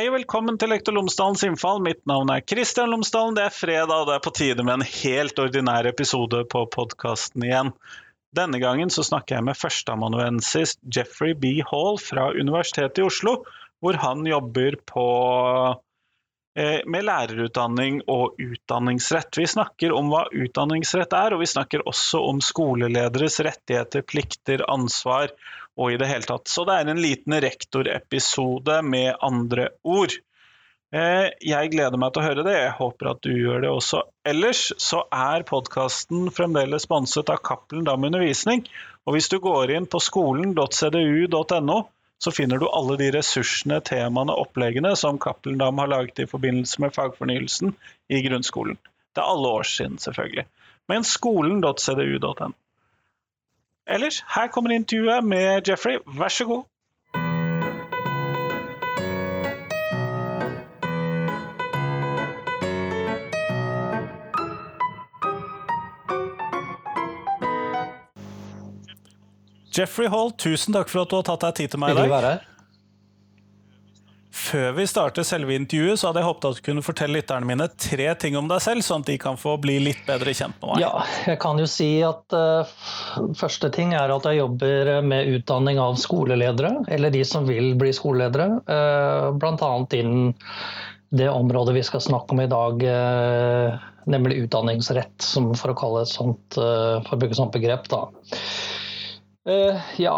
Hei og velkommen til Lektor Lomsdalens innfall. Mitt navn er Kristian Lomsdalen. Det er fredag, og det er på tide med en helt ordinær episode på podkasten igjen. Denne gangen så snakker jeg med førsteamanuensis Jeffrey B. Hall fra Universitetet i Oslo, hvor han jobber på, eh, med lærerutdanning og utdanningsrett. Vi snakker om hva utdanningsrett er, og vi snakker også om skolelederes rettigheter, plikter, ansvar og i det hele tatt. Så det er en liten rektorepisode med andre ord. Eh, jeg gleder meg til å høre det, jeg håper at du gjør det også. Ellers så er podkasten fremdeles sponset av Cappelen Dam Undervisning. Og hvis du går inn på skolen.cdu.no, så finner du alle de ressursene, temaene, oppleggene som Cappelen Dam har laget i forbindelse med fagfornyelsen i grunnskolen. Det er alle år siden, selvfølgelig. Men skolen.cdu.no. Ellers, her kommer intervjuet med Jeffrey. Vær så god. Jeffrey Hall, tusen takk for at du har tatt deg tid til meg i dag. Hyggelig å være her. Før vi starter selve intervjuet, så hadde jeg håpet at du kunne fortelle lytterne mine tre ting om deg selv, sånn at de kan få bli litt bedre kjent med meg. Ja, jeg kan jo si at uh, første ting er at jeg jobber med utdanning av skoleledere, eller de som vil bli skoleledere. Uh, Bl.a. innen det området vi skal snakke om i dag, uh, nemlig utdanningsrett, for å kalle et sånt, for å bruke et sånt begrep. da. Uh, ja,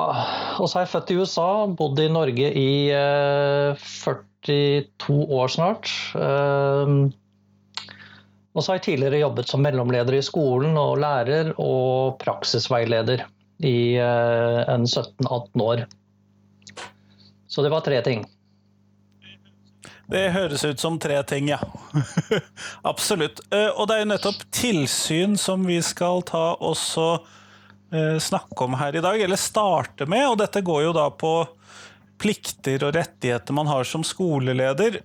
og så er jeg født i USA, bodd i Norge i uh, 42 år snart. Uh, og så har jeg tidligere jobbet som mellomleder i skolen og lærer og praksisveileder i en 17-18 år. Så det var tre ting. Det høres ut som tre ting, ja. Absolutt. Og det er jo nettopp tilsyn som vi skal ta også snakke om her i dag, eller starte med. Og dette går jo da på plikter og rettigheter man har som skoleleder.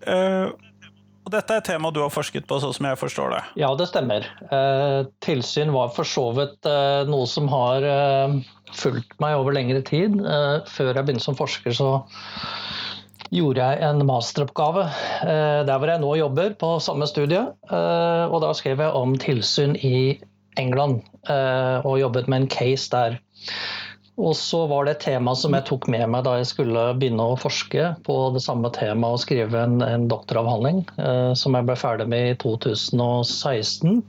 Og dette er et tema du har forsket på, sånn som jeg forstår det? Ja, det stemmer. Tilsyn var for så vidt noe som har fulgt meg over lengre tid. Før jeg begynte som forsker, så gjorde jeg en masteroppgave der hvor jeg nå jobber, på samme studie. Og da skrev jeg om tilsyn i England og jobbet med en case der. Og så var det et tema som jeg tok med meg da jeg skulle begynne å forske på det samme temaet og skrive en, en doktoravhandling, som jeg ble ferdig med i 2016.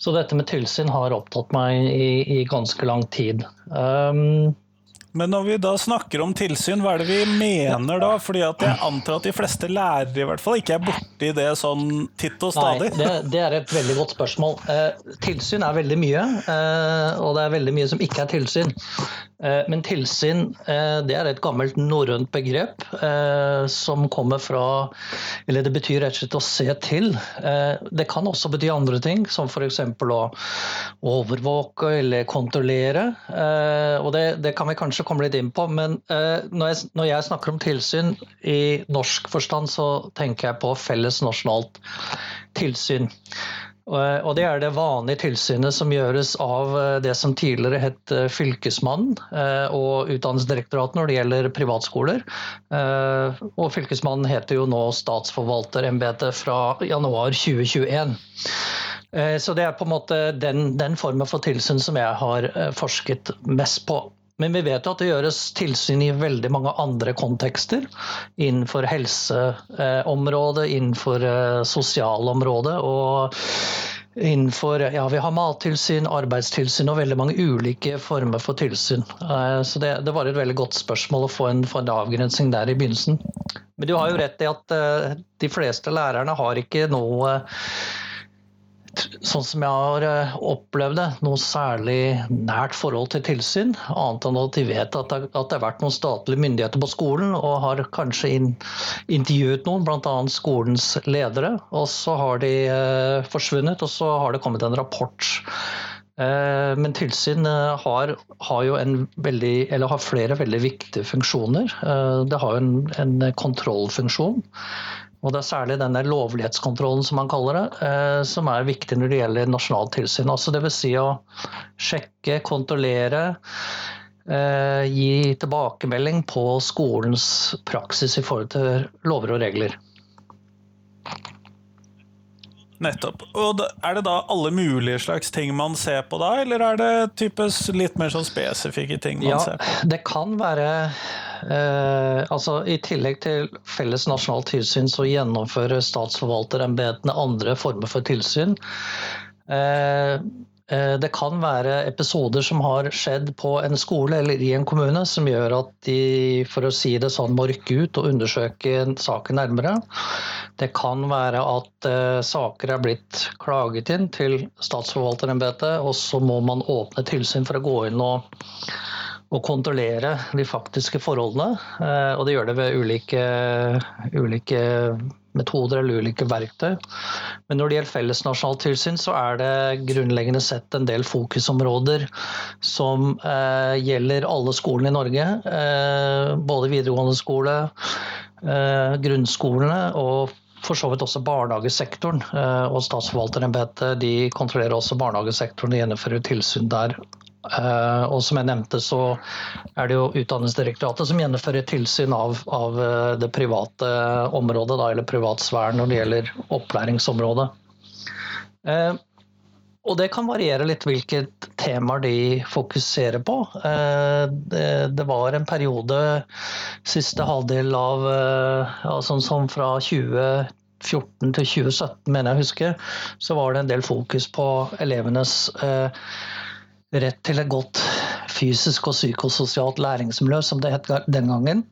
Så dette med tilsyn har opptatt meg i, i ganske lang tid. Um, men når vi da snakker om tilsyn, hva er det vi mener da? Fordi at jeg antar at de fleste lærere i hvert fall ikke er borti det sånn titt og stadig. Nei, det, det, er et veldig godt spørsmål. Eh, tilsyn er veldig mye, eh, og det er veldig mye som ikke er tilsyn. Eh, men tilsyn det er et gammelt norrønt begrep som kommer fra Eller det betyr rett og slett å se til. Det kan også bety andre ting, som f.eks. å overvåke eller kontrollere. Og det, det kan vi kanskje kanskje komme litt inn på. Men uh, når, jeg, når, jeg, snakker om tilsyn i norsk forstand, så tenker jeg på felles nasjonalt tilsyn. Og det er det vanlige tilsynet som gjøres av uh, det som tidligere het Fylkesmannen og Utdanningsdirektoratet når det gjelder privatskoler. Og Fylkesmannen heter jo nå Statsforvalterembetet fra januar 2021. Så det er på en måte den, den formen for tilsyn som jeg har forsket mest på. Men vi vet jo at det gjøres tilsyn i veldig mange andre kontekster. Innenfor helseområdet, innenfor eh, sosialområdet og innenfor ja, Vi har mattilsyn, arbeidstilsyn og veldig mange ulike former for tilsyn. Eh, så det, det var et veldig godt spørsmål å få en, få en avgrensning der i begynnelsen. Men du har jo rett i at eh, de fleste lærerne har ikke noe sånn som jeg har eh, opplevd det, noe særlig nært forhold til tilsyn. Annet enn at de vet at det, har vært noen statlige myndigheter på skolen, og har kanskje in, intervjuet noen, bl.a. skolens ledere. Og så har de eh, forsvunnet, og så har det kommet en rapport. Eh, men tilsyn har, har, jo veldig, har flere veldig viktige funksjoner. Det har jo en, en kontrollfunksjon. Og Det er særlig denne lovlighetskontrollen som man kaller det, eh, som er viktig når det gjelder nasjonalt tilsyn. Altså Dvs. Si å sjekke, kontrollere eh, gi tilbakemelding på skolens praksis i forhold til lover og regler. Nettopp. Og Er det da alle mulige slags ting man ser på da, eller er det types litt mer sånn spesifikke ting man ja, ser på? Det kan være eh, altså I tillegg til felles nasjonalt tilsyn, så gjennomfører statsforvalterembetene andre former for tilsyn. Eh, Eh, det kan være episoder som har skjedd på en skole eller i en kommune som gjør at de for å si det sånn, må rykke ut og undersøke saken nærmere. Det kan være at uh, saker er blitt klaget inn til statsforvalterembetet, og så må man åpne tilsyn for å gå inn og, og kontrollere de faktiske forholdene. Uh, og det gjør det ved ulike, ulike metoder eller ulike verktøy. Men når det gjelder fellesnasjonalt tilsyn, så er det grunnleggende sett en del fokusområder som eh, gjelder alle skolene i Norge. Eh, både videregående skole, eh, grunnskolene og for så vidt også barnehagesektoren. Eh, og Statsforvalterembetet kontrollerer også barnehagesektoren og gjennomfører tilsyn der og som jeg nevnte, så er det jo Utdanningsdirektoratet som gjennomfører tilsyn av, av uh, det private området, da, eller privatsfæren når det gjelder opplæringsområdet. Uh, og det kan variere litt hvilke temaer de fokuserer på. Det, var en periode siste halvdel av ja, sånn som fra 2014 til 2017, mener jeg å huske, så var det en del fokus på elevenes eh, rett til et godt fysisk og psykososialt læringsmiljø, som det het den gangen.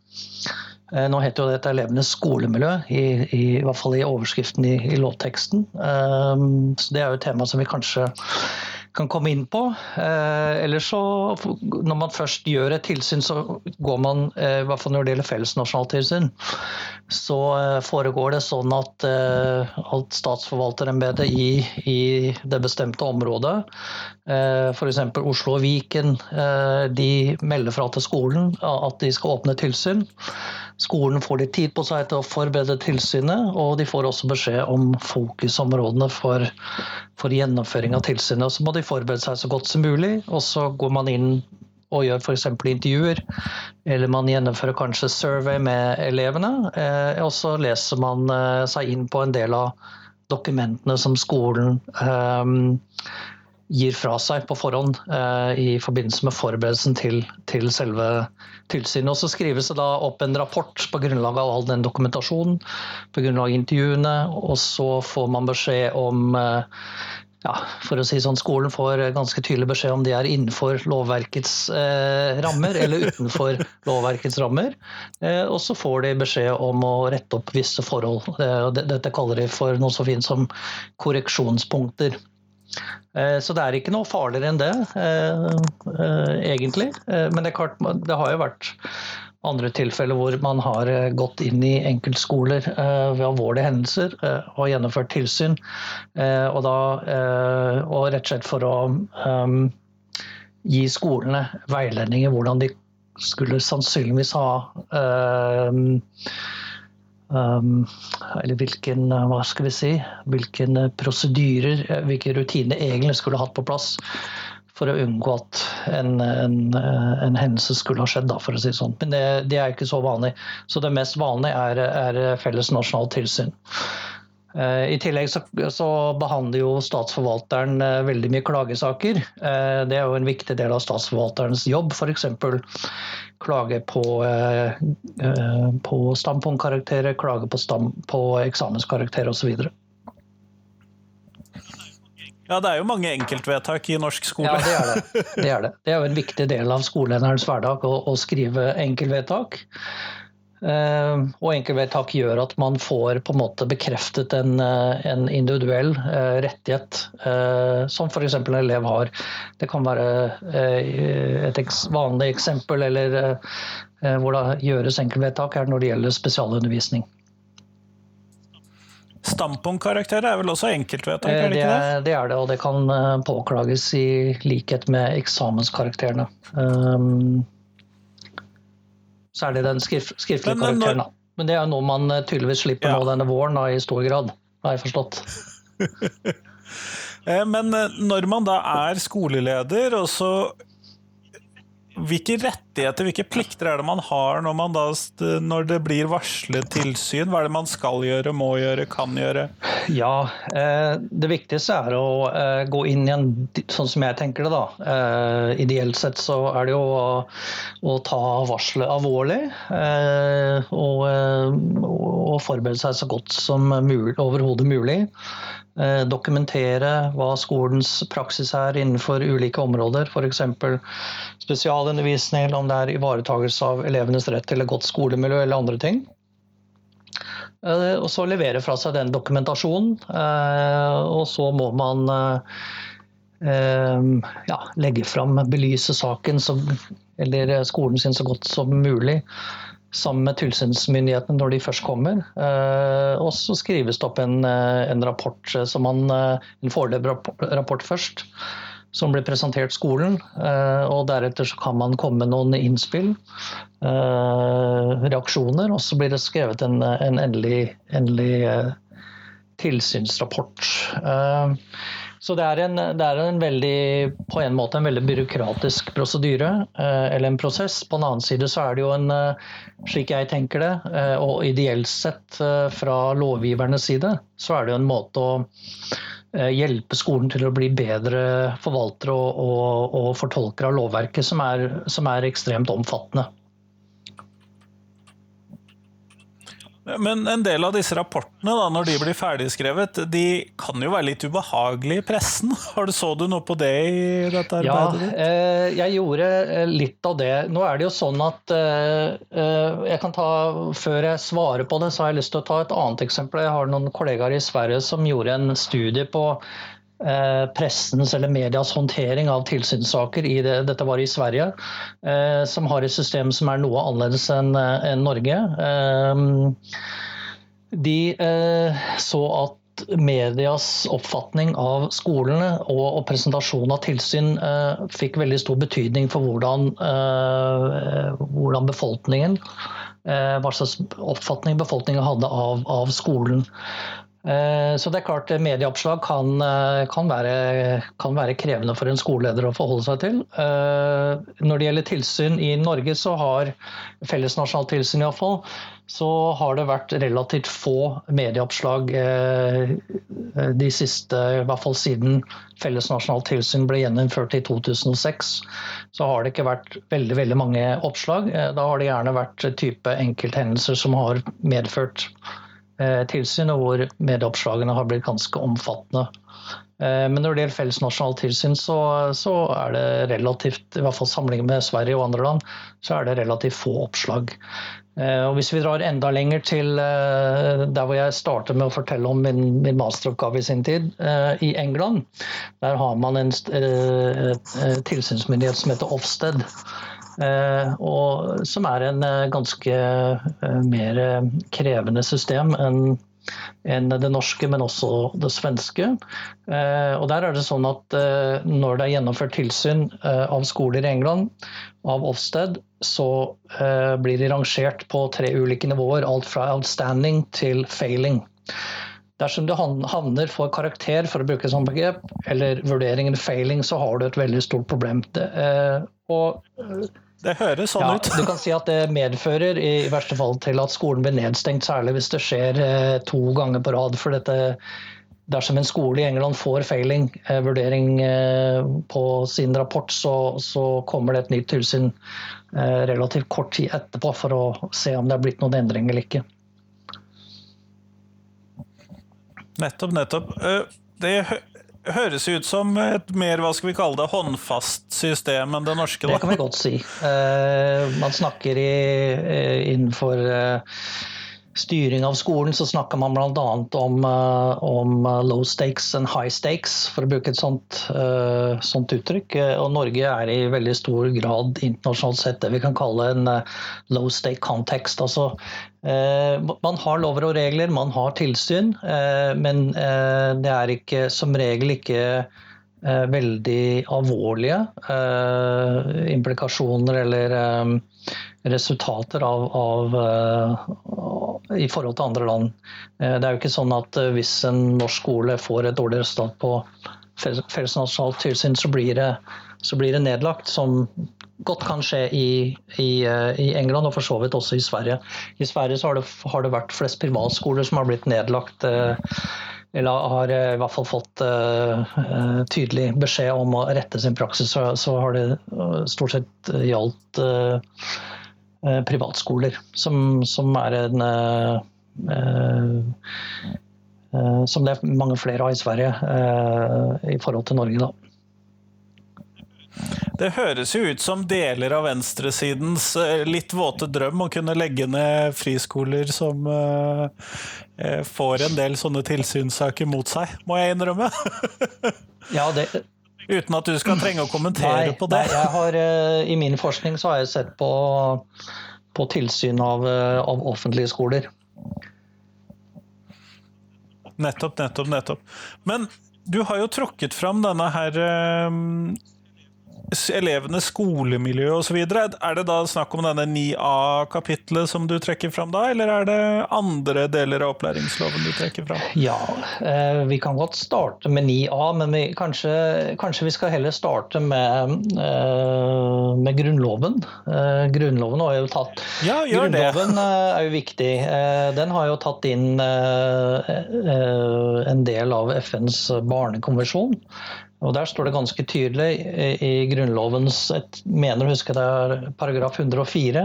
Eh, nå heter jo dette elevenes skolemiljø, i, i, i, hvert fall i overskriften i, i lovteksten. Um, så det er jo et tema som vi kanskje kan komme inn på. Eh, eller så, når man først gjør et tilsyn, så går man, eh, i hvert fall når det gjelder fellesnasjonalt tilsyn, så eh, foregår det sånn at, at statsforvalterembetet i, i, det bestemte området, f.eks. Oslo og Viken, de melder fra til skolen at de skal åpne tilsyn. Skolen får litt tid på seg til å forberede tilsynet, og de får også beskjed om fokusområdene for, for gjennomføring av tilsynet. Så må de forberede seg så godt som mulig, og så går man inn og gjør f.eks. intervjuer, eller man gjennomfører kanskje survey med elevene. Eh, og så leser man eh, seg inn på en del av dokumentene som skolen eh, gir fra seg på forhånd eh, i forbindelse med forberedelsen til, til selve tilsynet. Og så skrives det da opp en rapport på grunnlag av all den dokumentasjonen, på grunnlag av intervjuene, og så får man beskjed om eh, ja, for å si sånn, Skolen får ganske tydelig beskjed om de er innenfor lovverkets eh, rammer eller utenfor lovverkets rammer. Eh, og så får de beskjed om å rette opp visse forhold. Eh, dette kaller de for noe så fint som korreksjonspunkter. Eh, så det er ikke noe farligere enn det, eh, eh, egentlig. Men det, klart, det har jo vært andre tilfeller hvor man har gått inn i enkeltskoler ved alvorlige hendelser og gjennomført tilsyn. Og, da, og rett og slett for å gi skolene veiledning i hvordan de skulle sannsynligvis ha eller hvilken, uh, hva skal vi si, hvilken uh, prosedyrer, uh, hvilke rutiner egentlig skulle hatt på plass for å unngå at en, en, en hendelse skulle ha skjedd, da, for å si sånn. Men det, det, er ikke så vanlig. Så det mest vanlige er, er felles nasjonalt tilsyn. I tillegg så, så, behandler jo statsforvalteren veldig mye klagesaker. Det er jo en viktig del av statsforvalterens jobb, f.eks klage på, eh, eh, på standpunktkarakterer, klage på, stam, på eksamenskarakterer osv. Ja, det er jo mange enkeltvedtak i norsk skole. Ja, det er det. Det er, det. Det er jo en viktig del av skolelederens hverdag å, å skrive enkeltvedtak. Uh, og enkeltvedtak gjør at man får på en måte bekreftet en, uh, en individuell uh, rettighet, som f.eks. en elev har. Det kan være et vanlig eksempel eller hvor det gjøres enkeltvedtak her når det gjelder spesialundervisning. Standpunktkarakterer er vel også enkeltvedtak? er det, ikke det? det er det, og det kan påklages i likhet med eksamenskarakterene. Så er det den skrif skriftlige men, karakteren. da. Men det er jo noe man eh, tydeligvis slipper ja. nå denne våren, da, i stor grad, har jeg forstått. Eh, men eh, når man da er skoleleder, og så hvilke rettigheter, hvilke plikter er det man har når, man da, når, det blir varslet tilsyn? Hva er det man skal gjøre, må gjøre, kan gjøre? Ja, eh, Det viktigste er å eh, gå inn i en sånn som jeg tenker det. da. Eh, ideelt sett så er det jo å, å ta varselet alvorlig. Og, og, forberede seg så godt som overhodet mulig. Eh, dokumentere hva skolens praksis er innenfor ulike områder, f.eks. spesialundervisning, eller om det er ivaretakelse av elevenes rett til et godt skolemiljø eller andre ting. Eh, og så levere fra seg den dokumentasjonen. Eh, og så må man ja, legge fram, belyse saken eller skolen sin så godt som mulig sammen med tilsynsmyndighetene når de først kommer. Eh, og så skrives det opp en, eh, en rapport, eh, man, en foreløpig rapport først, som blir presentert skolen. Og deretter kan man komme med noen innspill, reaksjoner, og så blir det skrevet en, en endelig, endelig tilsynsrapport. Så det er, en, det er en veldig, på en måte en veldig byråkratisk prosedyre, eh, eller en prosess. På den annen side så er det jo en, eh, slik jeg tenker det, eh, og ideelt sett fra lovgivernes side, så er det jo en måte å hjelpe skolen til å bli bedre forvaltere og, og, og fortolkere av lovverket, som er, som er ekstremt omfattende. Men en del av disse rapportene, da, når de blir ferdigskrevet, de kan jo være litt ubehagelige i pressen. Har du Så du noe på det i dette arbeidet? Ja, eh, jeg gjorde eh, litt av det. Nå er det jo sånn at eh, jeg kan ta, Før jeg svarer på det, så har jeg lyst til å ta et annet eksempel. Jeg har noen kollegaer i Sverige som gjorde en studie på Eh, pressens eller medias håndtering av tilsynssaker i det, dette var i Sverige, eh, som har et system som er noe annerledes enn eh, en Norge. de så at medias oppfatning av skolene og, og presentasjon av tilsyn eh, fikk veldig stor betydning for hvordan, eh, hvordan befolkningen eh, hva slags oppfatning befolkningen hadde av, av skolen. Eh, så det er klart Medieoppslag kan, eh, kan, være, kan, være, krevende for en skoleleder å forholde seg til. Eh, når det gjelder tilsyn i Norge, så har felles nasjonalt tilsyn iallfall, så har det vært relativt få medieoppslag de siste, i hvert fall siden felles nasjonalt tilsyn ble gjeninnført i 2006. Så har det ikke vært veldig, veldig mange oppslag. Da har det gjerne vært type enkelthendelser som har medført Eh, tilsyn, og hvor medieoppslagene har blitt ganske omfattende. Eh, men når det gjelder felles nasjonalt tilsyn, så, så, er det relativt, i hvert fall sammenlignet med Sverige og andre land, så er det relativt få oppslag. Eh, og hvis vi drar enda lenger til der hvor jeg startet med å fortelle om min, min masteroppgave i sin tid, i England, der har man en tilsynsmyndighet som heter Ofsted. Eh, og som er en eh, ganske eh, mer krevende system enn enn det norske, men også det svenske. Og der er det sånn at Når det er gjennomført tilsyn av skoler i England, av Ofsted, så blir de rangert på tre ulike nivåer. Alt fra outstanding til failing. Dersom du havner for karakter, for å bruke sånt begrep, eller vurderingen failing, så har du et veldig stort problem. Og det høres sånn ja, ut. du kan si at det medfører i verste fall til at skolen blir nedstengt, særlig hvis det skjer eh, to ganger på rad. For dette, dersom en skole i England får failing, eh, vurdering eh, på sin rapport, så, så, kommer det et nytt tilsyn relativt kort tid etterpå for å se om det er blitt noen endring eller ikke. Nettopp, nettopp. Det høres ut som et mer hva skal vi kalle det, håndfast system enn det norske. Da. Det kan vi godt si. Uh, man snakker i, uh, innenfor uh, styring av skolen så snakker man bl.a. om, uh, om low stakes and high stakes, for å bruke et sånt, uh, sånt, uttrykk. Og Norge er i veldig stor grad internasjonalt sett det vi kan kalle en low stake context. Altså, man har lover og regler, man har tilsyn, men det er ikke, som regel ikke veldig alvorlige implikasjoner eller resultater av, av, i forhold til andre land. Eh, det er jo ikke sånn at eh, hvis en norsk skole får et dårlig resultat på fellesnasjonalt tilsyn, så blir, det, så blir det nedlagt, som godt kan skje i, i, i, England, og for så vidt også i Sverige. I Sverige har det, har, det, vært flest privatskoler som har blitt nedlagt. Eller har i hvert fall fått tydelig beskjed om å rette sin praksis. Så, så har det stort sett gjaldt privatskoler, som, som, er en uh, Eh, som det er mange flere av i Sverige eh, i forhold til Norge. da. Det høres jo ut som deler av venstresidens eh, litt våte drøm å kunne legge ned friskoler som får en del sånne tilsynssaker mot seg, må jeg innrømme. ja, det... Uten at du skal trenge å kommentere nei, på det. Nei, jeg har, I min forskning så har jeg sett på, på tilsyn av, av offentlige skoler. Nettopp, nettopp, nettopp. Men du har jo tråkket fram denne her um, elevenes skolemiljø osv. Er det da snakk om denne 9A-kapitlet som du trekker fram da, eller er det andre deler av opplæringsloven du trekker fram? Ja, eh, vi kan godt starte med 9A, men vi, kanskje, kanskje, vi skal heller starte med, eh, med Grunnloven. Eh, grunnloven har jo tatt Ja, gjør det. Grunnloven er jo viktig. Den har jo tatt inn en del av FNs barnekonvensjon. Og Der står det ganske tydelig i Grunnlovens et, mener å huske det er paragraf 104.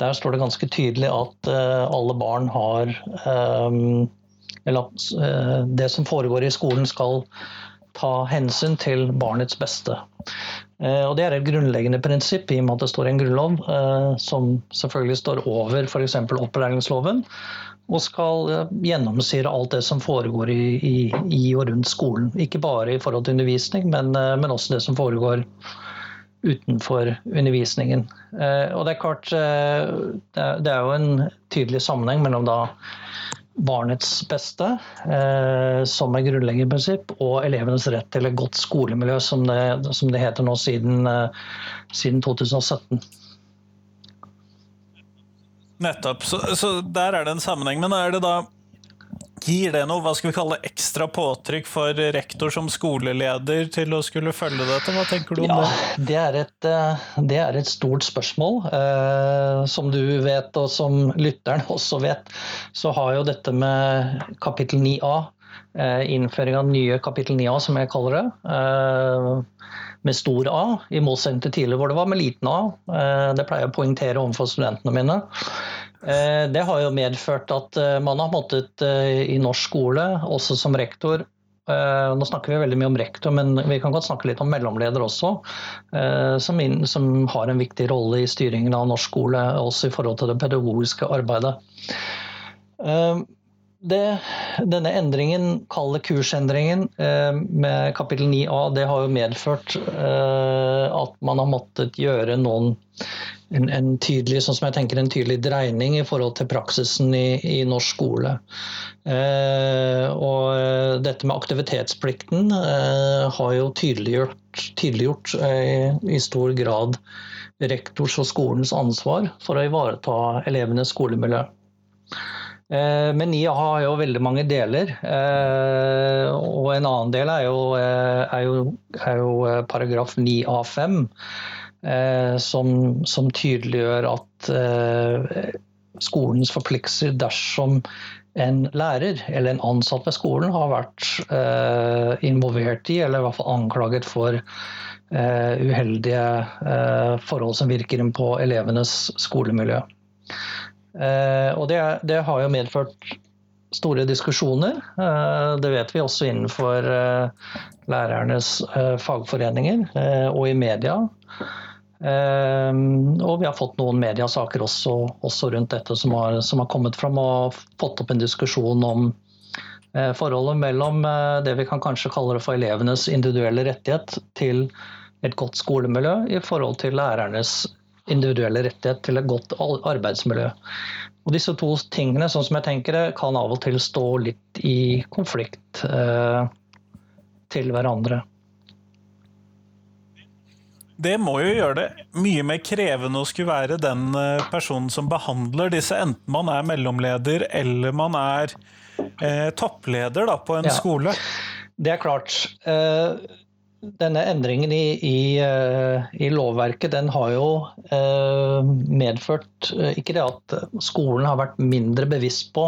Der står det ganske tydelig at uh, alle barn har um, Eller at uh, det som foregår i skolen skal ta hensyn til barnets beste. Og Det er et grunnleggende prinsipp i og med at det står i en grunnlov som selvfølgelig står over f.eks. opplæringsloven og skal eh, gjennomsyre alt det som foregår i, i, i, og rundt skolen. Ikke bare i forhold til undervisning, men, eh, men også det som foregår utenfor undervisningen. Eh, og Det er klart, det er jo en tydelig sammenheng mellom da barnets beste, som er grunnleggende prinsipp, og elevenes rett til et godt skolemiljø, som det, som det heter nå siden, siden 2017. Nettopp. Så, så, der er det en sammenheng. Men er det da Gir det noe hva skal vi kalle ekstra påtrykk for rektor som skoleleder til å skulle følge dette? Hva tenker du om ja, det? Det er, et, eh, det er et stort spørsmål. Eh, som du vet, og som lytteren også vet, så har jo dette med kapittel 9a, eh, innføring av nye kapittel 9a, som jeg kaller det, eh, med stor A, i motsetning til tidligere hvor det var med liten A. Eh, det pleier jeg å poengtere overfor studentene mine. Eh, det har jo medført at eh, man har måttet i norsk skole, også som rektor nå snakker vi veldig mye om rektor, men vi kan godt snakke litt om mellomleder også, som, som har en viktig rolle i styringen av norsk skole, også i forhold til det pedagogiske arbeidet. Det, denne endringen, kalle kursendringen, med kapittel 9a, det har jo medført at man har måttet gjøre noen en, en, tydelig sånn som jeg tenker, en tydelig dreining i forhold til praksisen i, i norsk skole. Eh, og eh, dette med aktivitetsplikten eh, har jo tydeliggjort, tydeliggjort eh, i stor grad rektors og skolens ansvar for å ivareta elevenes skolemiljø. Eh, men NIA har jo veldig mange deler. Eh, og en annen del er jo, er jo, er jo paragraf 9a5 Eh, som, som, tydeliggjør at eh, skolens forpliktelser dersom en lærer eller en ansatt ved skolen har vært eh, involvert i, eller i hvert fall anklaget for uheldige forhold som virker inn på elevenes skolemiljø. Og det, det har jo medført store diskusjoner. Det vet vi også innenfor lærernes fagforeninger og i media. Og vi har fått noen mediasaker også, også rundt dette som har, som har, kommet fram og fått opp en diskusjon om forholdet mellom det vi kan kanskje kalle det for elevenes individuelle rettighet til et godt skolemiljø i forhold til lærernes individuelle rettighet til et godt arbeidsmiljø. Og disse to tingene sånn som jeg tenker det, kan av og til stå litt i konflikt eh, til hverandre. Det må jo gjøre det mye mer krevende å skulle være den eh, personen som behandler disse, enten man er mellomleder eller man er eh, toppleder da, på en ja, skole. Det er klart. Eh, denne endringen i, i, i, lovverket den har jo medført ikke det at skolen har vært mindre bevisst på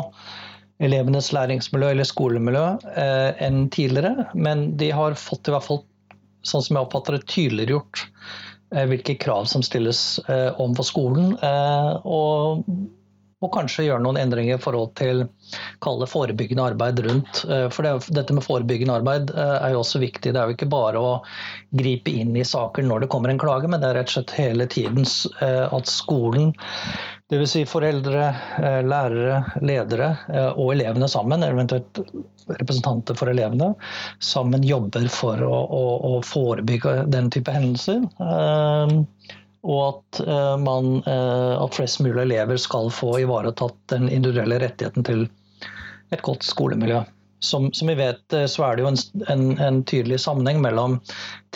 elevenes læringsmiljø eller skolemiljø enn tidligere, men de har fått i hvert fall, sånn som jeg oppfatter det, tydeliggjort hvilke krav som stilles overfor skolen. og og kanskje gjøre noen endringer i forhold til kalle forebyggende arbeid rundt. Eh, for det, dette med forebyggende arbeid eh, er jo også viktig. Det er jo ikke bare å gripe inn i saker når det kommer en klage, men det er rett og slett hele tiden eh, at skolen, dvs. Si foreldre, lærere, ledere og elevene sammen, eventuelt representanter for elevene, sammen jobber for å, å, å forebygge den type hendelser og at, uh, man, uh, at, flest mulig elever skal få ivaretatt den individuelle rettigheten til et godt skolemiljø. Som, som vi vet, uh, så er det jo en, en, en, tydelig sammenheng mellom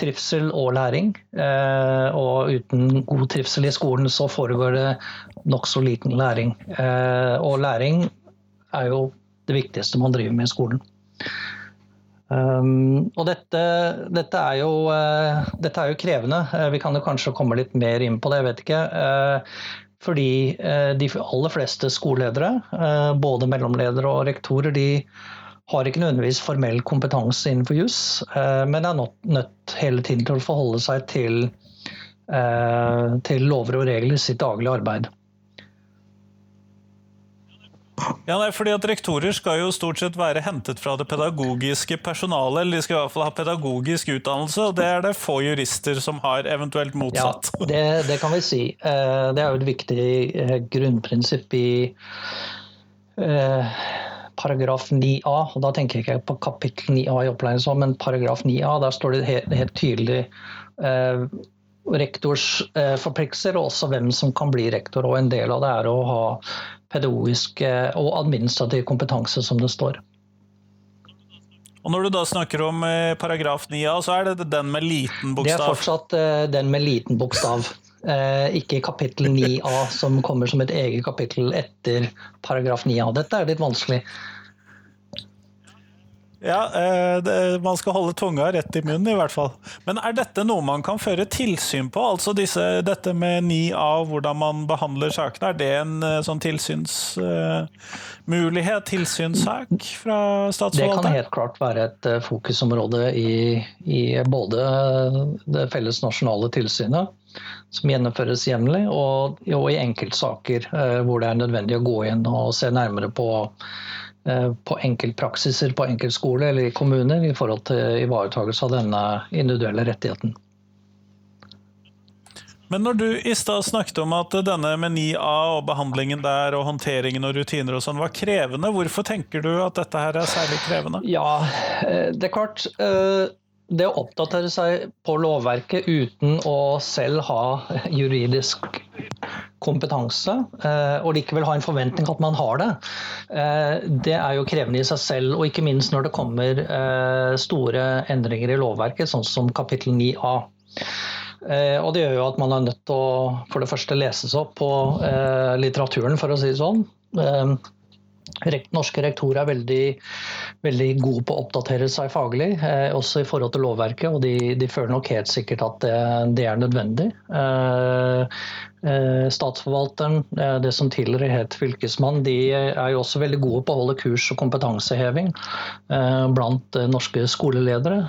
trivsel og læring. og uten god trivsel i skolen så foregår det nokså liten læring. og læring er jo det viktigste man driver med i skolen. Um, og dette, dette, er jo, uh, dette, er jo, krevende. Uh, vi kan jo kanskje komme litt mer inn på det, jeg vet ikke. Uh, fordi de aller fleste skoleledere, både mellomledere og rektorer, de har ikke nødvendigvis formell kompetanse innenfor juss, men er nødt hele tiden til å forholde seg til, til lover og regler i sitt daglige arbeid. Ja, nei, fordi at Rektorer skal jo stort sett være hentet fra det pedagogiske personalet. eller De skal i hvert fall ha pedagogisk utdannelse, og det er det få jurister som har, eventuelt motsatt. Ja, det, det kan vi si. Eh, det er jo et viktig eh, grunnprinsipp i eh, paragraf 9a. og Da tenker jeg ikke på kapittel 9a i opplæringsloven, men paragraf 9a. Der står det helt, helt tydelig rektors forpliktelser, og også hvem som kan bli rektor. og En del av det er å ha pedagogisk og administrativ kompetanse, som det står. Og Når du da snakker om eh, paragraf 9a, så er det den med liten bokstav? Det er fortsatt eh, den med liten bokstav. Eh, ikke kapittel 9a, som kommer som et eget kapittel etter paragraf 9a. Dette er litt vanskelig. Ja, eh, det, man skal holde tunga rett i munnen, i hvert fall. Men er dette noe man kan føre tilsyn på? Altså disse, dette med 9A, hvordan man behandler sakene, er det en eh, sånn tilsynsmulighet, uh, tilsynssak fra statsforvalteren? Det kan helt klart være et fokusområde i, i, både det felles nasjonale tilsynet, som gjennomføres jevnlig, og, og, i enkeltsaker uh, hvor det er nødvendig å gå inn og se nærmere på Eh, på enkeltpraksiser på enkeltskole eller i kommuner i forhold til ivaretakelse av denne individuelle rettigheten. Men når du i stad snakket om at denne med 9A og behandlingen der og håndteringen og rutiner og sånn var krevende, hvorfor tenker du at dette her er særlig krevende? Ja, eh, det er klart. Eh, det å oppdatere seg på lovverket uten å selv ha juridisk kompetanse, eh, og likevel ha en forventning at man har det, eh, det er jo krevende i seg selv. Og ikke minst når det kommer eh, store endringer i lovverket, sånn som kapittel 9a. Og det gjør jo at man er nødt til å for det første lese seg opp på litteraturen, for å si det sånn. Norske rektorer er veldig, veldig gode på å oppdatere seg faglig, eh, også i forhold til lovverket. Og de, de føler nok helt sikkert at det, det er nødvendig. Eh, eh, statsforvalteren, eh, det som tidligere het fylkesmann, de er jo også veldig gode på å holde kurs og kompetanseheving eh, blant eh, norske skoleledere.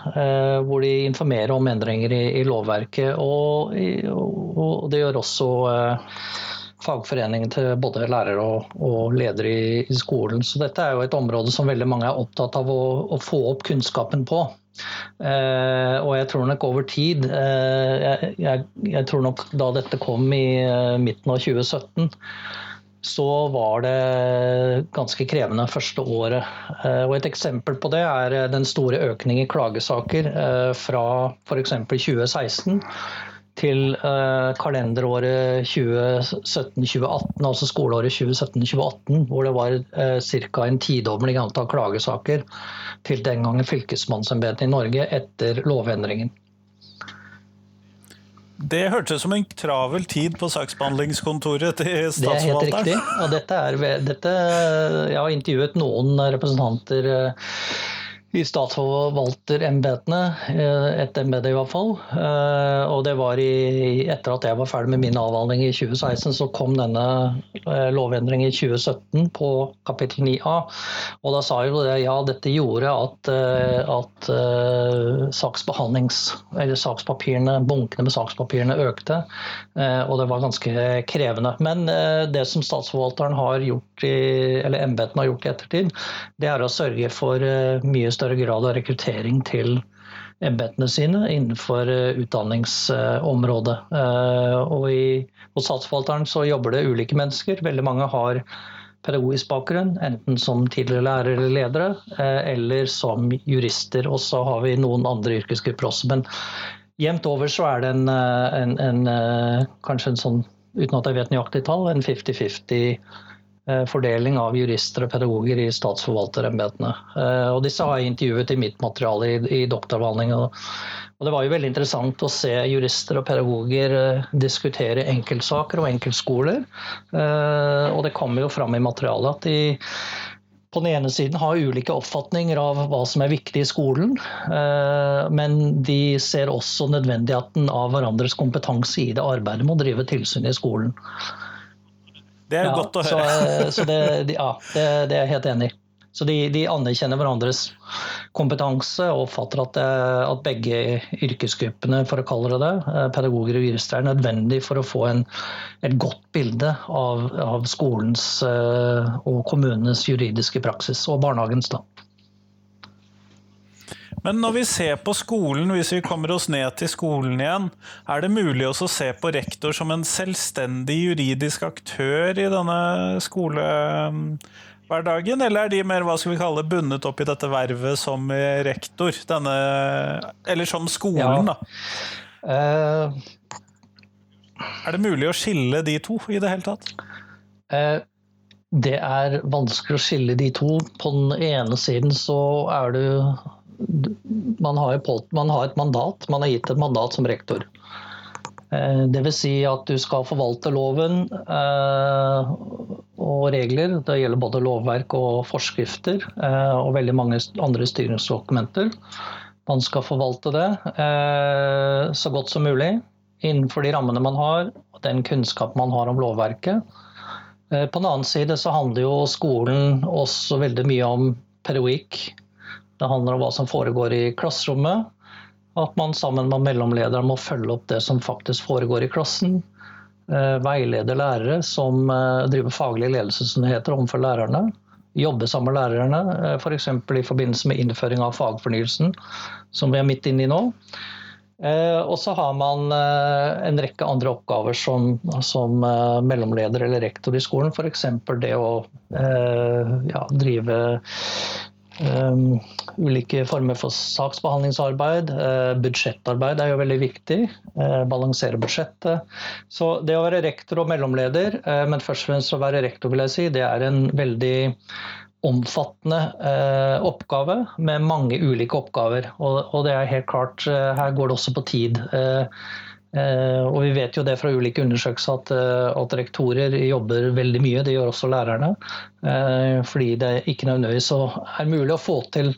hvor de informerer om endringer i, i lovverket. Og, og, det gjør også fagforeningen til både lærere og, og ledere i, i, skolen. Så dette er jo et område som veldig mange er opptatt av å, å få opp kunnskapen på. Eh, og jeg tror nok over tid eh, jeg, jeg, jeg, tror nok da dette kom i eh, midten av 2017 så var det ganske krevende første året. Eh, og Et eksempel på det er den store økningen i klagesaker eh, fra f.eks. 2016 til uh, kalenderåret 2017-2018, altså skoleåret 2017-2018, hvor det var uh, ca. en tidobling antall klagesaker til den gangen fylkesmannsembetet i Norge etter lovendringen. Det hørtes ut som en travel tid på saksbehandlingskontoret til statsforvalteren. Det er helt riktig. Og dette er, dette, jeg har intervjuet noen representanter uh, i statsforvalterembetene, eh, et embete i hvert fall. Eh, og det var i, etter at jeg var ferdig med min avhandling i 2016, så kom denne eh, lovendringen i 2017 på kapittel 9a. Og da sa jo det ja, dette gjorde at, at saksbehandlings... Eller sakspapirene, bunkene med sakspapirene økte. Og det var ganske krevende. Men det som statsforvalteren har gjort i, eller embetene har gjort i ettertid, det er å sørge for mye større større grad av rekruttering til embetene sine innenfor eh, utdanningsområdet. Eh, og i, hos Statsforvalteren så jobber det ulike mennesker. Veldig mange har pedagogisk bakgrunn, enten som tidligere lærere eller ledere, eh, eller som jurister. Og så har vi noen andre yrkesgrupper også. Men jevnt over så er det en, en, en kanskje en sånn, uten at jeg vet nøyaktig tall, en 50-50 Eh, fordeling av jurister og pedagoger i statsforvalterembetene. Eh, og disse har jeg intervjuet i mitt materiale i, i. Og det var jo veldig interessant å se jurister og pedagoger eh, diskutere enkeltsaker og enkeltskoler. Og det kommer jo fram i materialet at de på den ene siden har ulike oppfatninger av hva som er viktig i skolen, men de ser også nødvendigheten av hverandres kompetanse i det arbeidet med å drive tilsyn i skolen. Det er ja, godt å høre. Så, eh, så det, ja, det, det, er jeg helt enig i. Så de, de, anerkjenner hverandres kompetanse og oppfatter at, eh, at, begge yrkesgruppene, for å kalle det det, eh, pedagoger og jurister, er nødvendig for å få en, et godt bilde av, av skolens og kommunenes juridiske praksis, og barnehagens. da. Men når vi ser på skolen, hvis vi kommer oss ned til skolen igjen, er det mulig å se på rektor som en selvstendig juridisk aktør i denne skolehverdagen, eller er de mer hva skal vi kalle, bundet opp i dette vervet som rektor? Denne, eller som skolen, ja. da? Uh, er det mulig å skille de to i det hele tatt? Uh, det er vanskelig å skille de to. På den ene siden så er det man har, man har, et mandat, man har gitt et mandat som rektor. Eh, Dvs. Si at du skal forvalte loven eh, og regler. Det gjelder både lovverk og forskrifter eh, og veldig mange andre styringsdokumenter. Man skal forvalte det så godt som mulig innenfor de rammene man har, og den kunnskap man har om lovverket. På den annen side så handler jo skolen også veldig mye om pedagogikk det handler om hva som foregår i klasserommet. At man sammen med mellomlederen må følge opp det som faktisk foregår i klassen. veileder veilede lærere som eh, driver faglig ledelse, som det heter, overfor lærerne. Jobbe sammen med lærerne, eh, f.eks. For i forbindelse med innføring av fagfornyelsen, som vi er midt inne i nå. Og så har man en rekke andre oppgaver som, som mellomleder eller rektor i skolen. F.eks. det å ja, drive Um, ulike former for saksbehandlingsarbeid. Uh, budsjettarbeid er jo veldig viktig. Uh, balansere budsjettet. Så det å være rektor og mellomleder, uh, men først og fremst å være rektor, vil jeg si, det er en veldig omfattende oppgave med mange ulike oppgaver. Og, og, det er helt klart, her går det også på tid. Eh, og vi vet jo det fra ulike undersøkelser at, eh, at, rektorer jobber veldig mye. Det gjør også lærerne. Eh, fordi det ikke nødvendigvis er mulig å få til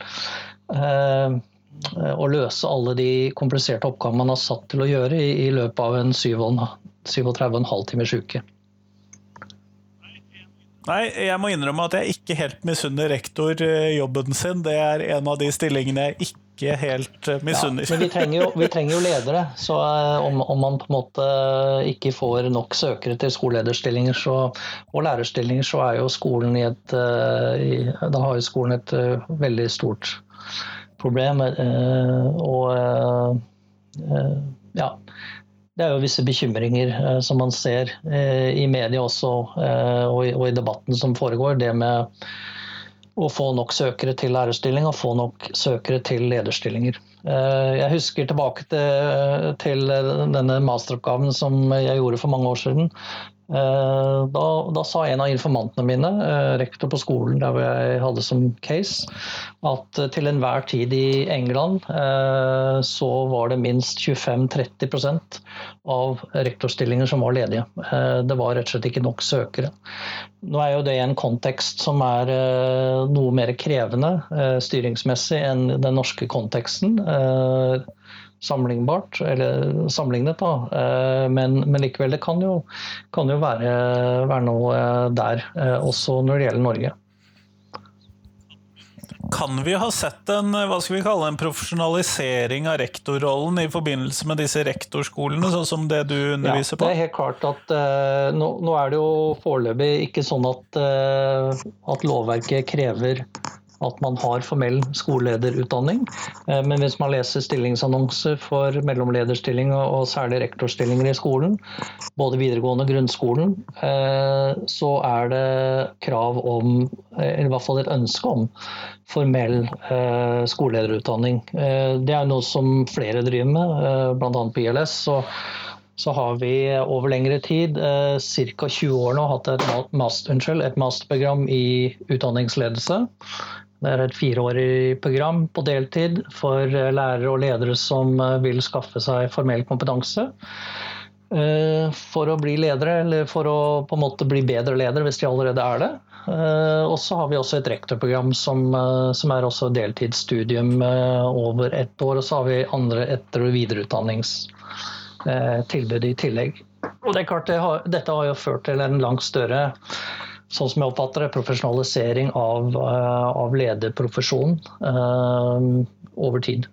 å løse alle de kompliserte oppgavene man har satt til å gjøre i, i løpet av en 37,5 timers uke. Nei, jeg må innrømme at jeg ikke helt misunner rektor jobben sin. Det er en av de stillingene jeg ikke ikke helt eh, misunner. Ja, men vi trenger, jo, vi trenger, jo, ledere. Så eh, om, om, man på en måte ikke får nok søkere til skolelederstillinger så, og lærerstillinger, så er jo skolen i et i, Da har jo skolen et veldig stort problem. Og ja. Det er jo visse bekymringer som man ser i media også, og i debatten som foregår. Det med å få nok søkere til lærerstilling og få nok søkere til lederstillinger. Eh, jeg husker tilbake til, til denne masteroppgaven som jeg gjorde for mange år siden. Eh, da, da, sa en av informantene mine, eh, rektor på skolen der jeg hadde som case, at til enhver tid i England så var det minst 25-30% av rektorstillinger som var ledige. Det var rett og slett ikke nok søkere. Nå er jo det en kontekst som er noe mer krevende styringsmessig enn den norske konteksten. Sammenlignbart, eller sammenlignet, da. Men, men, likevel, det kan jo, kan jo være, være, noe der, også når det gjelder Norge. Kan vi ha sett en hva skal vi kalle en profesjonalisering av rektorrollen i forbindelse med disse rektorskolene, sånn som det du underviser på? Ja, det er helt klart at uh, nå, nå, er det jo foreløpig ikke sånn at, uh, at lovverket krever at man har formell skolelederutdanning. Eh, men hvis man leser stillingsannonser for mellomlederstilling og særlig rektorstillinger i skolen, både videregående og grunnskolen, eh, så er det krav om, eller i hvert fall et ønske om, formell eh, skolelederutdanning. Det er noe som flere driver med, bl.a. på ILS. Så, så har vi over lengre tid, ca. 20 år nå, hatt et, master, unnskyld, et masterprogram i utdanningsledelse. Det er et fireårig program på deltid for eh, lærere og ledere som eh, vil skaffe seg formell kompetanse. Eh, for å bli ledere, eller for å på en måte bli bedre ledere hvis de allerede er det. Og så har vi også et rektorprogram som, som er også deltidsstudium over ett år. Og så har vi andre etter- og videreutdanningstilbud i tillegg. Og det er klart, det har, Dette har jo ført til en langt større sånn som jeg oppfatter det, profesjonalisering av, eh, av lederprofesjonen eh, over tid.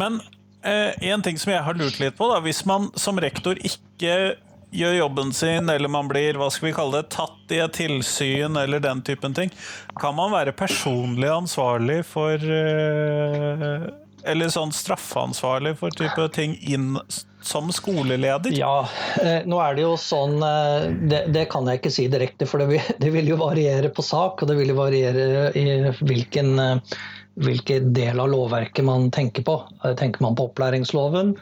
Men eh, en ting som jeg har lurt litt på, da, hvis man som rektor ikke gjør jobben sin, eller man blir hva skal vi kalle det, tatt i et tilsyn eller den typen ting, kan man være personlig ansvarlig for uh, Eller sånn straffansvarlig for type ting inn som skoleleder? Ja, eh, nå er det jo sånn eh, Det, det kan jeg ikke si direkte, for det vil, det vil, jo variere på sak. Og det vil jo variere i hvilken, eh, hvilken del av lovverket man tenker på. Tenker man på opplæringsloven,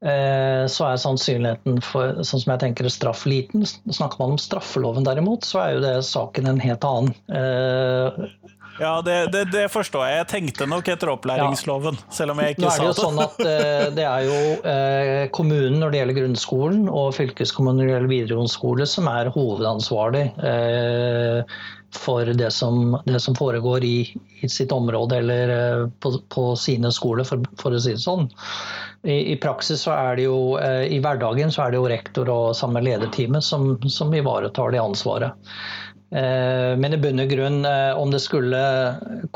så er sannsynligheten for sånn som jeg tenker straff liten. Snakker man om straffeloven derimot, så er jo det saken en helt annen. Ja, det, det, det, forstår jeg. Jeg tenkte nok etter opplæringsloven, ja. selv om jeg ikke sa det. Nå er det jo sånn at eh, det er jo eh, kommunen når det gjelder grunnskolen, og fylkeskommunen når det gjelder videregående skole, som er hovedansvarlig eh, for det som, det som foregår i, i, sitt område eller på, på sine skoler, for, for, å si det sånn. I, I, praksis så er det jo, i hverdagen så er det jo rektor og samme lederteamet som, som ivaretar det ansvaret. Eh, men i bunn og grunn, eh, om det skulle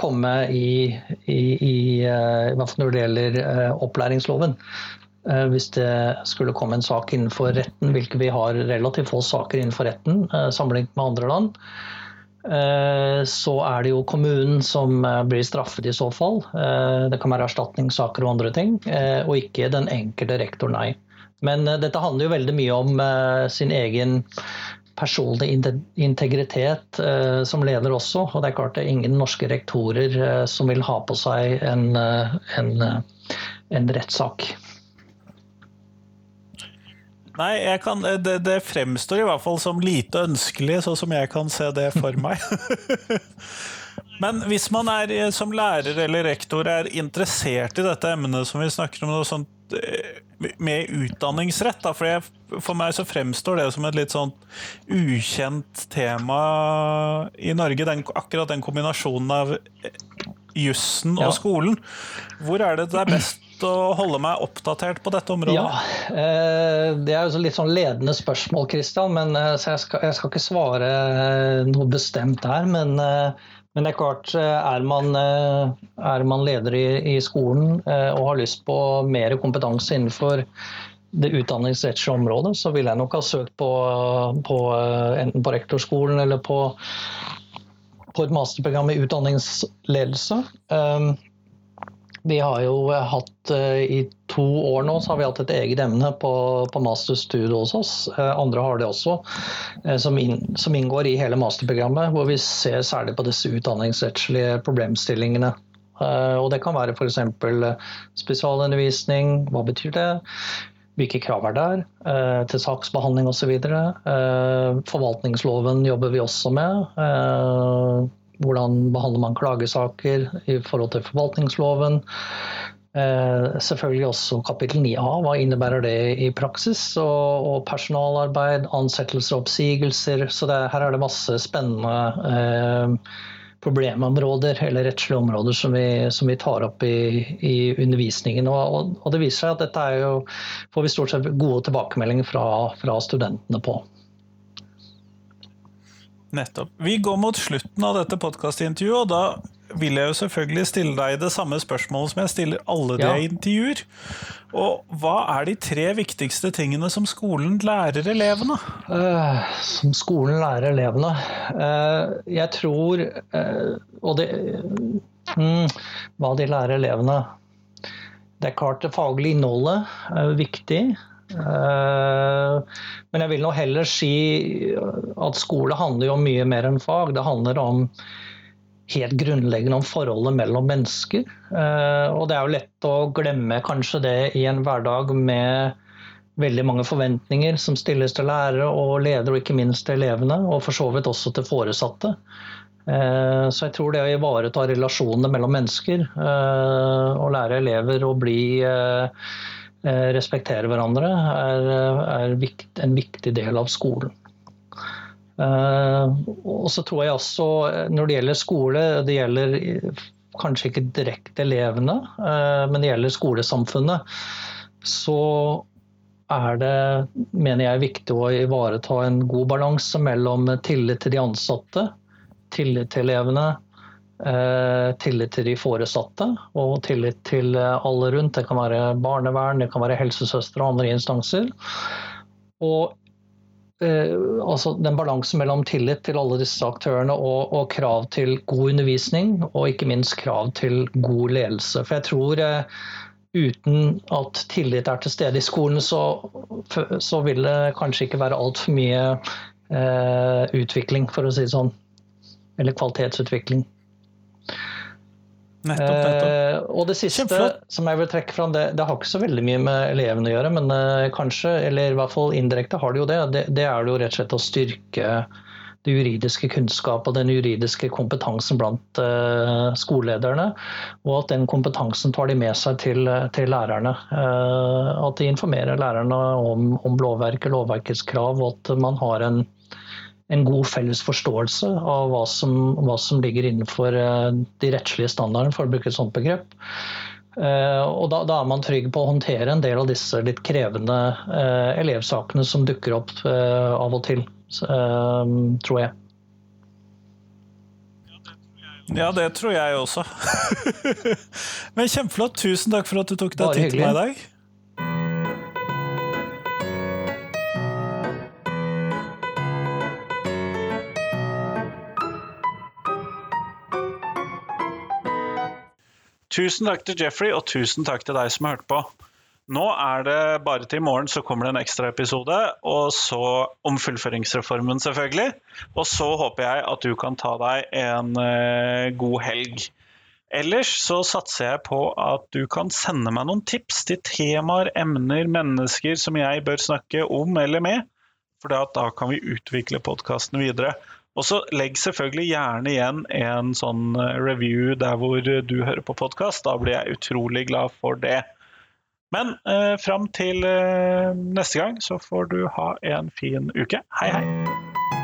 komme i, i, i, eh, i hvert fall når det gjelder opplæringsloven, hvis det skulle komme en sak innenfor retten, hvilket vi har relativt få saker innenfor retten sammenlignet med andre land, så er det jo kommunen som blir straffet i så fall. Det kan være erstatningssaker og andre ting, og ikke den enkelte rektor, nei. Men dette handler jo veldig mye om sin egen personlig integritet eh, som leder også. Og det er klart det er ingen norske rektorer eh, som vil ha på seg en, eh, en, en rettssak. Nei, kan, det, det, fremstår i hvert fall som lite ønskelig, sånn som jeg kan se det for meg. Men hvis man er som lærer eller rektor er interessert i dette emnet som vi snakker om, sånt med utdanningsrett. Da, for, jeg, for, meg så fremstår det som et litt sånn ukjent tema i Norge. Den, akkurat den kombinasjonen av jussen og ja. skolen. Hvor er det det er best å holde meg oppdatert på dette området? Ja, eh, Det er jo litt sånn ledende spørsmål, Kristian. Men, eh, så jeg skal, jeg skal, ikke svare noe bestemt der. Men men det er klart, eh, er man, eh, er man leder i, i, skolen eh, og har lyst på mer kompetanse innenfor det utdanningsrettslige området, så vil jeg nok ha søkt på, på enten på rektorskolen eller på, på et masterprogram i utdanningsledelse. Vi har jo hatt i to år nå så har vi hatt et eget emne på, på masterstudiet hos oss. Eh, andre har det også, eh, som, inn, som, inngår i hele masterprogrammet. Hvor vi ser særlig på disse utdanningsrettslige problemstillingene. Eh, og det kan være f.eks. spesialundervisning. Hva betyr det? Hvilke krav er der til saksbehandling osv. Forvaltningsloven jobber vi også med. Hvordan behandler man klagesaker i forhold til forvaltningsloven. Eh, selvfølgelig også kapittel 9a, hva innebærer det i praksis? Og, og personalarbeid, ansettelser og oppsigelser. Så det, her er det masse spennende eh, problemområder eller rettslige områder som vi, som vi tar opp i, i undervisningen. Og, og, og, det viser seg at dette jo, får vi stort sett gode tilbakemeldinger fra, fra studentene på. Nettopp. Vi går mot slutten av dette podkastintervjuet, og da vil jeg jo selvfølgelig stille deg det samme spørsmålet som jeg stiller alle de jeg intervjuer. Og hva er de tre viktigste tingene som skolen lærer elevene? Uh, som skolen lærer elevene? Uh, jeg tror uh, Og det um, Hva de lærer elevene? Det er klart det faglige innholdet er viktig. Men jeg vil nå heller si at skole handler jo om mye mer enn fag. Det handler om helt grunnleggende om forholdet mellom mennesker. Eh, og det er jo lett å glemme kanskje det i en hverdag med veldig mange forventninger som stilles til lærere og ledere, og ikke minst til elevene, og for så vidt også til foresatte. Eh, så jeg tror det å ivareta relasjonene mellom mennesker eh, og lære elever å bli respektere hverandre, er, en viktig del av skolen. Eh, og så tror jeg også eh, når det gjelder skole, det gjelder kanskje ikke direkte elevene, eh, men det gjelder skolesamfunnet, så er det, mener jeg, viktig å ivareta en god balanse mellom tillit til de ansatte, tillit til elevene, tillit til de foresatte og tillit til alle rundt. Det kan være barnevern, det kan være helsesøstre og andre instanser. Og altså den balansen mellom tillit til alle disse aktørene og, og, krav til god undervisning, og ikke minst krav til god ledelse. For jeg tror eh, uten at tillit er til stede i skolen, så, så vil det kanskje ikke være altfor mye eh, utvikling, for å si det sånn. Eller kvalitetsutvikling. Nettopp, nettopp. Eh, og det siste Kjempeflott. som jeg vil trekke fram, det, det, har ikke så veldig mye med elevene å gjøre, men eh, kanskje, eller i hvert fall indirekte har det jo det. Det, det er jo rett og slett å styrke det juridiske kunnskap og den juridiske kompetansen blant uh, skolelederne. Og at den kompetansen tar de med seg til, til lærerne. Uh, at de informerer lærerne om, om lovverket, lovverkets krav, og at man har en en god felles forståelse av hva som, hva som ligger innenfor eh, de rettslige standardene, for å bruke et sånt begrep. Eh, og da, da, er man trygg på å håndtere en del av disse litt krevende eh, elevsakene som dukker opp av og til, tror jeg. Ja, det tror jeg også. Men kjempeflott. Tusen takk for at du tok deg tid til meg i dag. Tusen takk til Jeffrey, og tusen takk til deg som har hørt på. Nå er det bare til i morgen så kommer det en ekstra episode, og så om fullføringsreformen, selvfølgelig. Og så håper jeg at du kan ta deg en uh, god helg. Ellers så satser jeg på at du kan sende meg noen tips til temaer, emner, mennesker som jeg bør snakke om eller med. For da kan vi utvikle podkasten videre. Og så legg selvfølgelig gjerne igjen en sånn eh, review der hvor du hører på podkast. Da blir jeg utrolig glad for det. Men eh, fram til eh, neste gang så får du ha en fin uke. Hei, hei.